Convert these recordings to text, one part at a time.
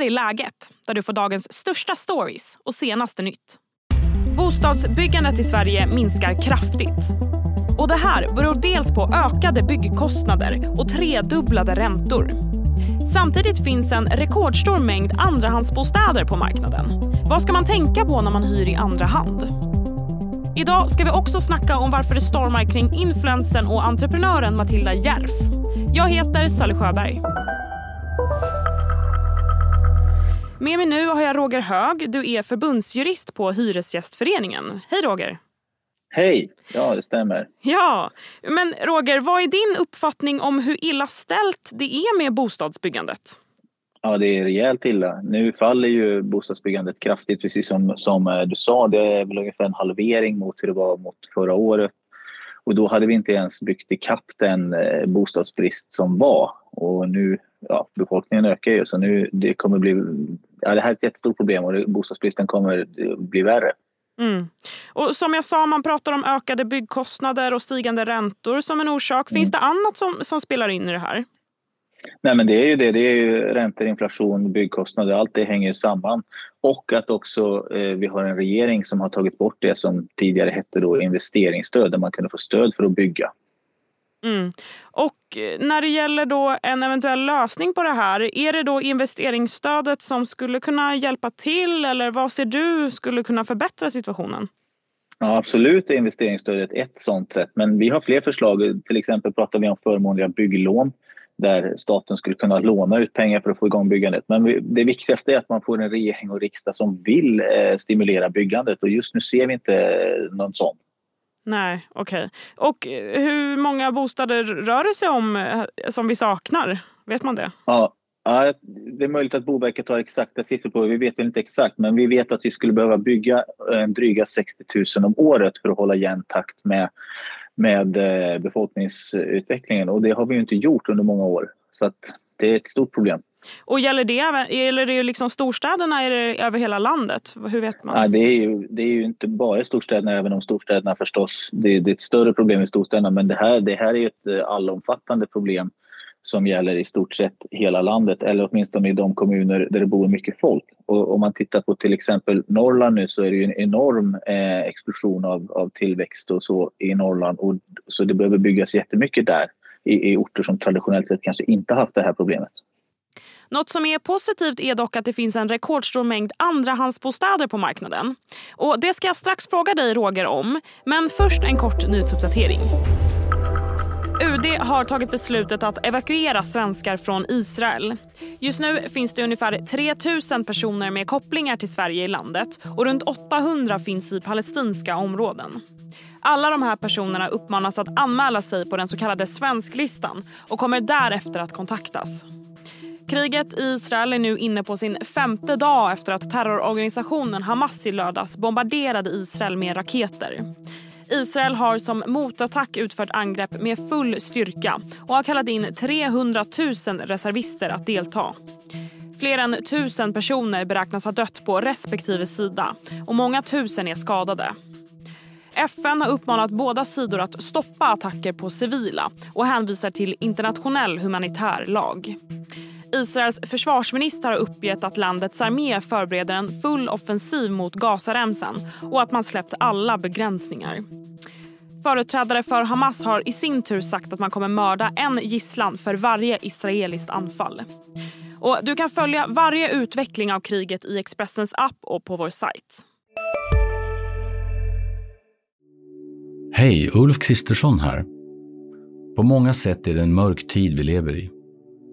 här är läget, där du får dagens största stories och senaste nytt. Bostadsbyggandet i Sverige minskar kraftigt. Och Det här beror dels på ökade byggkostnader och tredubblade räntor. Samtidigt finns en rekordstor mängd andrahandsbostäder på marknaden. Vad ska man tänka på när man hyr i andra hand? Idag ska vi också snacka om varför det stormar kring influensen och entreprenören Matilda Järf. Jag heter Sally Sjöberg. Med mig nu har jag Roger Hög. Du är förbundsjurist på Hyresgästföreningen. Hej Roger! Hej! Ja, det stämmer. Ja, men Roger, vad är din uppfattning om hur illa ställt det är med bostadsbyggandet? Ja, det är rejält illa. Nu faller ju bostadsbyggandet kraftigt, precis som, som eh, du sa. Det är väl ungefär en halvering mot hur det var mot förra året. Och då hade vi inte ens byggt ikapp den eh, bostadsbrist som var. Och nu, ja, befolkningen ökar ju så nu det kommer bli, ja det här är ett jättestort problem och bostadsbristen kommer bli värre. Mm. Och som jag sa, man pratar om ökade byggkostnader och stigande räntor som en orsak. Finns mm. det annat som, som spelar in i det här? Nej, men det är ju det. Det är ju räntor, inflation, byggkostnader. Allt det hänger samman. Och att också eh, vi har en regering som har tagit bort det som tidigare hette då investeringsstöd, där man kunde få stöd för att bygga. Mm. Och eh, när det gäller då en eventuell lösning på det här, är det då investeringsstödet som skulle kunna hjälpa till eller vad ser du skulle kunna förbättra situationen? Ja, absolut är investeringsstödet ett sådant sätt, men vi har fler förslag. Till exempel pratar vi om förmånliga bygglån där staten skulle kunna låna ut pengar för att få igång byggandet. Men det viktigaste är att man får en regering och riksdag som vill eh, stimulera byggandet och just nu ser vi inte något någon sån. Nej, okej. Okay. Och eh, hur många bostäder rör det sig om eh, som vi saknar? Vet man det? Ja, ja det är möjligt att Boverket har exakta siffror på det. Vi vet väl inte exakt, men vi vet att vi skulle behöva bygga eh, dryga 60 000 om året för att hålla jämn takt med, med befolkningsutvecklingen. Och det har vi inte gjort under många år. Så att det är ett stort problem. Och gäller det, gäller det liksom storstäderna eller över hela landet? Hur vet man? Nej, det, är ju, det är ju inte bara storstäderna, även om storstäderna förstås, det, det är ett större problem i storstäderna. Men det här, det här är ett eh, allomfattande problem som gäller i stort sett hela landet eller åtminstone i de kommuner där det bor mycket folk. Och om man tittar på till exempel Norrland nu så är det ju en enorm eh, explosion av, av tillväxt och så i Norrland och så det behöver byggas jättemycket där i, i orter som traditionellt sett kanske inte haft det här problemet. Något som är positivt är dock att det finns en rekordstor mängd andrahandsbostäder på marknaden. Och Det ska jag strax fråga dig Roger om, men först en kort nyhetsuppdatering. UD har tagit beslutet att evakuera svenskar från Israel. Just nu finns det ungefär 3 000 personer med kopplingar till Sverige i landet och runt 800 finns i palestinska områden. Alla de här personerna uppmanas att anmäla sig på den så kallade svensklistan och kommer därefter att kontaktas. Kriget i Israel är nu inne på sin femte dag efter att terrororganisationen Hamas i lördags bombarderade Israel med raketer. Israel har som motattack utfört angrepp med full styrka och har kallat in 300 000 reservister att delta. Fler än tusen personer beräknas ha dött på respektive sida och många tusen är skadade. FN har uppmanat båda sidor att stoppa attacker på civila och hänvisar till internationell humanitär lag. Israels försvarsminister har uppgett att landets armé förbereder en full offensiv mot Gazaremsan och att man släppt alla begränsningar. Företrädare för Hamas har i sin tur sagt att man kommer mörda en gisslan för varje israeliskt anfall. Och du kan följa varje utveckling av kriget i Expressens app och på vår sajt. Hej, Ulf Kristersson här. På många sätt är det en mörk tid vi lever i.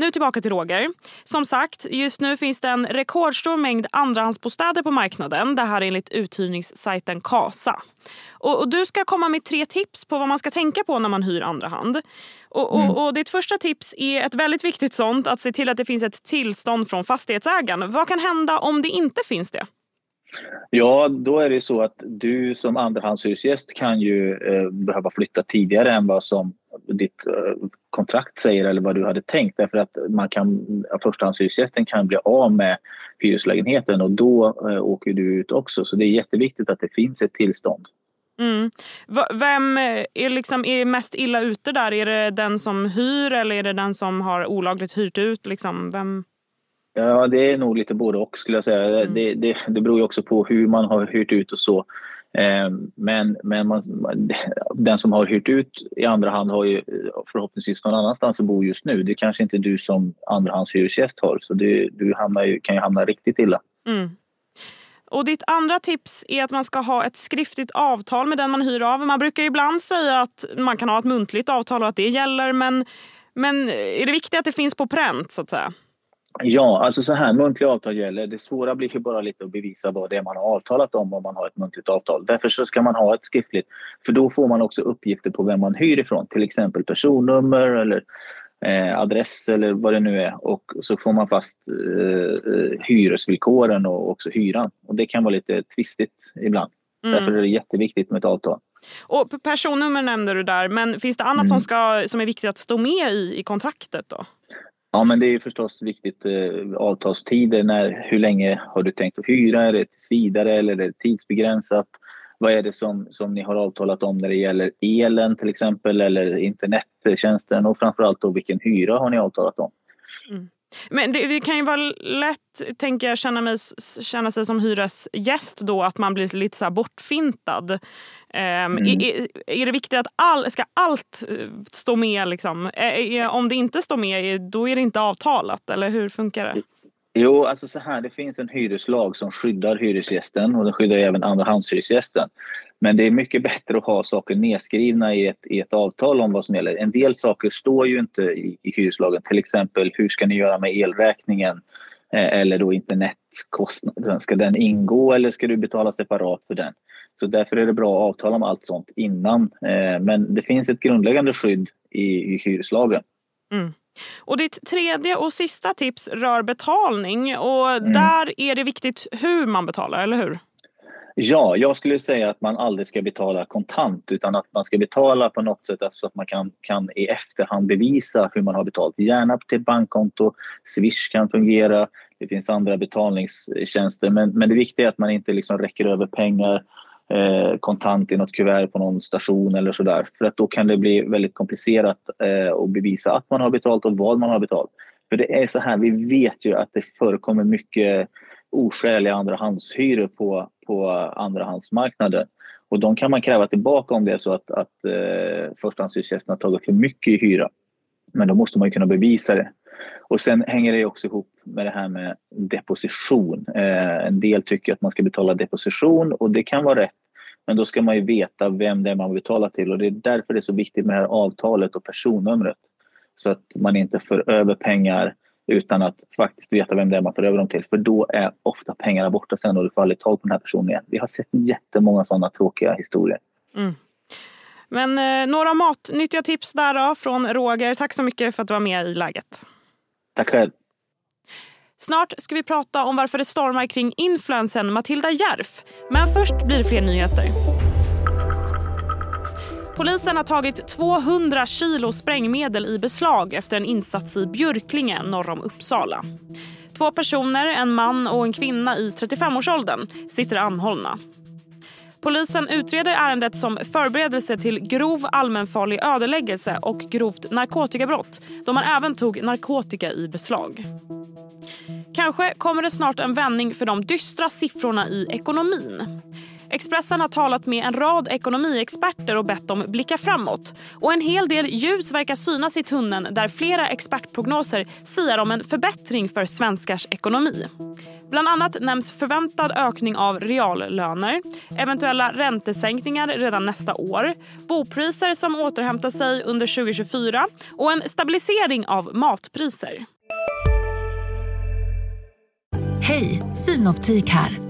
Nu tillbaka till Roger. Som sagt, just nu finns det en rekordstor mängd andrahandsbostäder på marknaden. Det här enligt uthyrningssajten Kasa. Och, och, du ska komma med tre tips på vad man ska tänka på när man hyr andra hand. Och, mm. och, och, ditt första tips är ett väldigt viktigt sånt, att se till att det finns ett tillstånd från fastighetsägaren. Vad kan hända om det inte finns det? Ja, då är det så att du som andrahandshyresgäst kan ju eh, behöva flytta tidigare än vad som ditt eh, kontrakt säger eller vad du hade tänkt därför att man kan, förstahandshyresgästen kan bli av med hyreslägenheten och då eh, åker du ut också. Så det är jätteviktigt att det finns ett tillstånd. Mm. Vem är, liksom, är mest illa ute där? Är det den som hyr eller är det den som har olagligt hyrt ut? Liksom, vem... Ja, det är nog lite både och skulle jag säga. Mm. Det, det, det beror ju också på hur man har hyrt ut och så. Eh, men men man, den som har hyrt ut i andra hand har ju förhoppningsvis någon annanstans att bo just nu. Det kanske inte du som andrahandshyresgäst har, så du, du hamnar, kan ju hamna riktigt illa. Mm. Och ditt andra tips är att man ska ha ett skriftligt avtal med den man hyr av. Man brukar ibland säga att man kan ha ett muntligt avtal och att det gäller, men, men är det viktigt att det finns på pränt så att säga? Ja, alltså så här, muntliga avtal gäller. Det svåra blir ju bara lite att bevisa vad det är man har avtalat om om man har ett muntligt avtal. Därför så ska man ha ett skriftligt, för då får man också uppgifter på vem man hyr ifrån, till exempel personnummer eller eh, adress eller vad det nu är och så får man fast eh, eh hyresvillkoren och också hyran. Och det kan vara lite tvistigt ibland. Mm. Därför är det jätteviktigt med ett avtal. Och personnummer nämnde du där, men finns det annat mm. som, ska, som är viktigt att stå med i, i kontraktet då? Ja, men det är förstås viktigt eh, avtalstider. När, hur länge har du tänkt att hyra? Är det tills vidare eller är det tidsbegränsat? Vad är det som, som ni har avtalat om när det gäller elen till exempel eller internettjänsten och framförallt då vilken hyra har ni avtalat om? Mm. Men det, det, kan ju vara lätt, tänker jag, känna, mig, känna sig som hyresgäst då att man blir lite så bortfintad. Um, mm. är, är, det viktigt att all, ska allt eh, stå med? Liksom? Om det inte står med, då är det inte avtalat, eller hur funkar det? Jo, alltså så här, det finns en hyreslag som skyddar hyresgästen och den skyddar även andrahandshyresgästen. Men det är mycket bättre att ha saker nedskrivna i ett, i ett avtal om vad som gäller. En del saker står ju inte i, i hyreslagen, till exempel hur ska ni göra med elräkningen eh, eller då internetkostnaden. Ska den ingå eller ska du betala separat för den? Så därför är det bra att avtala om allt sånt innan. Eh, men det finns ett grundläggande skydd i, i hyreslagen. Mm. Och ditt tredje och sista tips rör betalning och mm. där är det viktigt hur man betalar, eller hur? Ja, jag skulle säga att man aldrig ska betala kontant utan att man ska betala på något sätt alltså så alltså att man kan, kan i efterhand bevisa hur man har betalat. Gärna till bankkonto, Swish kan fungera, det finns andra betalningstjänster men, men det viktiga är att man inte liksom räcker över pengar eh, kontant i något kuvert på någon station eller sådär. För att då kan det bli väldigt komplicerat eh, att bevisa att man har betalt och vad man har betalt. För det är så här, vi vet ju att det förekommer mycket oskäliga andrahandshyror på, på andrahandsmarknaden. Och de kan man kräva tillbaka om det är så att, att eh, förstahandshyresgästen har tagit för mycket i hyra. Men då måste man ju kunna bevisa det. Och sen hänger det också ihop med det här med deposition. Eh, en del tycker att man ska betala deposition och det kan vara rätt. Men då ska man ju veta vem det är man betalar till och det är därför det är så viktigt med det här avtalet och personnumret. Så att man inte för över pengar utan att faktiskt veta vem det är man för över dem till. För då är ofta pengarna borta sen och du får aldrig tag på den här personen igen. Vi har sett jättemånga sådana tråkiga historier. Mm. Men eh, några matnyttiga tips där då från Roger. Tack så mycket för att du var med i Läget. Tack själv. Snart ska vi prata om varför det stormar kring influensen Matilda Järf. Men först blir det fler nyheter. Polisen har tagit 200 kilo sprängmedel i beslag efter en insats i Björklinge norr om Uppsala. Två personer, en man och en kvinna i 35-årsåldern, sitter anhållna. Polisen utreder ärendet som förberedelse till grov allmänfarlig ödeläggelse och grovt narkotikabrott då man även tog narkotika i beslag. Kanske kommer det snart en vändning för de dystra siffrorna i ekonomin. Expressen har talat med en rad ekonomiexperter och bett dem blicka framåt. Och En hel del ljus verkar synas i tunneln där flera expertprognoser siar om en förbättring för svenskars ekonomi. Bland annat nämns förväntad ökning av reallöner, eventuella räntesänkningar redan nästa år, bopriser som återhämtar sig under 2024 och en stabilisering av matpriser. Hej, Synoptik här.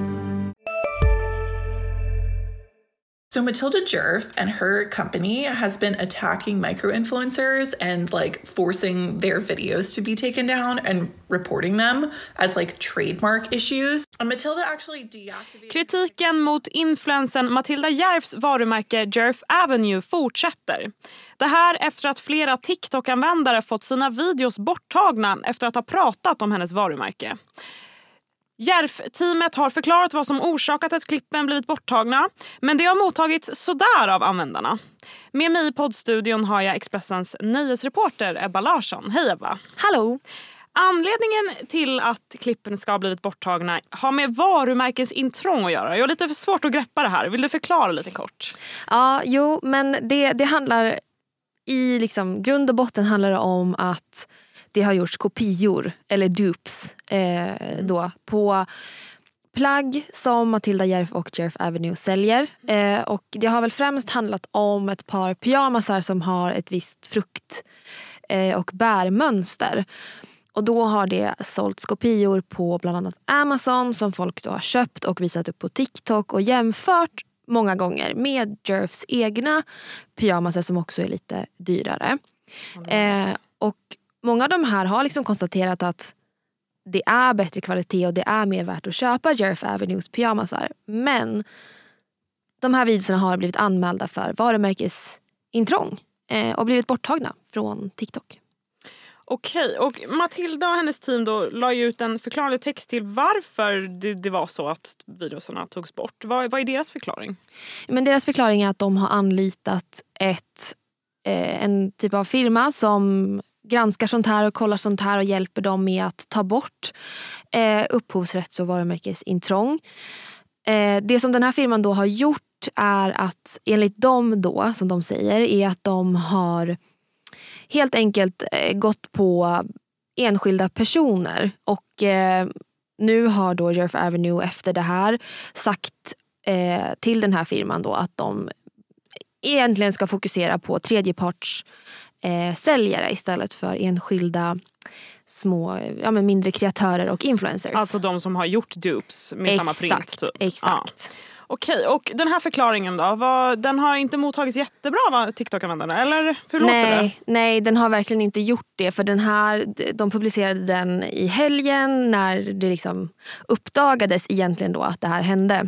So Matilda Jerf and her company has been attacking micro-influencers and like forcing their videos to be taken down and reporting them as like trademark issues. And Matilda actually deactivated Kritiken mot influensen Matilda Jerfs varumärke Jerf Avenue fortsätter. Det här efter att flera TikTok-användare fått sina videos borttagna efter att ha pratat om hennes varumärke. Järf-teamet har förklarat vad som orsakat att klippen blivit borttagna men det har mottagits sådär av användarna. Med mig i poddstudion har jag Expressens nöjesreporter Ebba Larsson. Hej Ebba! Hallå! Anledningen till att klippen ska ha blivit borttagna har med varumärkens intrång att göra. Jag har lite för svårt att greppa det här. Vill du förklara lite kort? Ja, jo, men det, det handlar i liksom, grund och botten handlar det om att det har gjorts kopior, eller dupes, eh, då, på plagg som Matilda Järf och Jerf Avenue säljer. Eh, och det har väl främst handlat om ett par pyjamasar som har ett visst frukt eh, och bärmönster. Och då har det sålts kopior på bland annat Amazon som folk då har köpt och visat upp på TikTok och jämfört många gånger med Jerfs egna pyjamaser som också är lite dyrare. Eh, och många av de här har liksom konstaterat att det är bättre kvalitet och det är mer värt att köpa Jerf Avenues pyjamasar. Men de här videorna har blivit anmälda för varumärkesintrång eh, och blivit borttagna från TikTok. Okej, och Matilda och hennes team då la ut en förklarande text till varför det, det var så att videorna togs bort. Vad, vad är deras förklaring? Men deras förklaring är att de har anlitat ett, eh, en typ av firma som granskar sånt här och kollar sånt här och hjälper dem med att ta bort eh, upphovsrätts och varumärkesintrång. Eh, det som den här firman då har gjort är att enligt dem då, som de säger, är att de har helt enkelt eh, gått på enskilda personer och eh, nu har då Jerf Avenue efter det här sagt eh, till den här firman då att de egentligen ska fokusera på tredjeparts eh, säljare istället för enskilda små, ja, men mindre kreatörer och influencers. Alltså de som har gjort dupes med samma print? Typ. Exakt. Ja. Okej, och den här förklaringen då? Vad, den har inte mottagits jättebra av TikTok-användarna? Eller hur låter det? Nej, nej, den har verkligen inte gjort det. För den här, De publicerade den i helgen när det liksom uppdagades egentligen då att det här hände.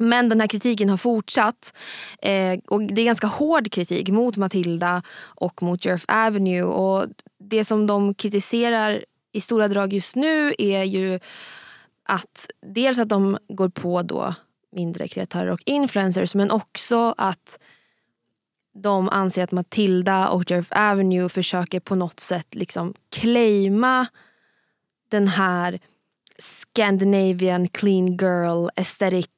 Men den här kritiken har fortsatt. Eh, och Det är ganska hård kritik mot Matilda och mot Jerf Avenue. Och Det som de kritiserar i stora drag just nu är ju att dels att de går på då mindre kreatörer och influencers men också att de anser att Matilda och Jerf Avenue försöker på något sätt liksom claima den här Scandinavian clean girl aesthetic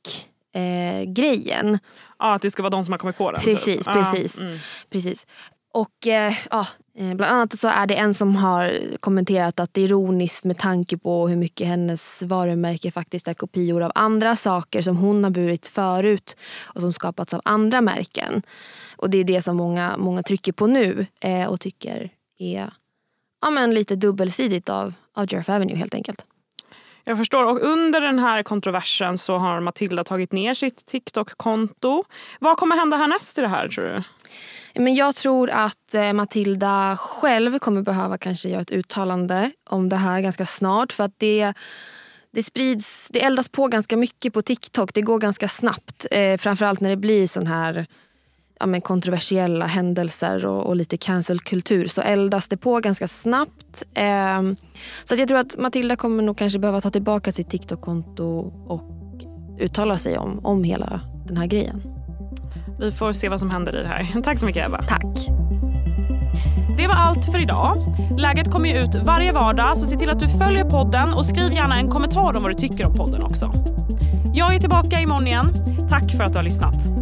eh, grejen. Ja, att det ska vara de som har kommit på den? Precis, typ. precis. Mm. precis. Och eh, ja, bland annat så är det en som har kommenterat att det är ironiskt med tanke på hur mycket hennes varumärke faktiskt är kopior av andra saker som hon har burit förut och som skapats av andra märken. Och det är det som många, många trycker på nu eh, och tycker är ja, men lite dubbelsidigt av, av Jerf Avenue helt enkelt. Jag förstår. Och under den här kontroversen så har Matilda tagit ner sitt TikTok-konto. Vad kommer hända härnäst i det här tror du? Men jag tror att eh, Matilda själv kommer behöva kanske göra ett uttalande om det här ganska snart. För att det, det sprids, det eldas på ganska mycket på TikTok. Det går ganska snabbt. Eh, framförallt när det blir sån här ja, men kontroversiella händelser och, och lite cancelkultur så eldas det på ganska snabbt. Eh, så jag tror att Matilda kommer nog kanske behöva ta tillbaka sitt TikTok-konto och uttala sig om, om hela den här grejen. Vi får se vad som händer i det här. Tack så mycket Eva. Tack. Det var allt för idag. Läget kommer ju ut varje vardag så se till att du följer podden och skriv gärna en kommentar om vad du tycker om podden också. Jag är tillbaka imorgon igen. Tack för att du har lyssnat.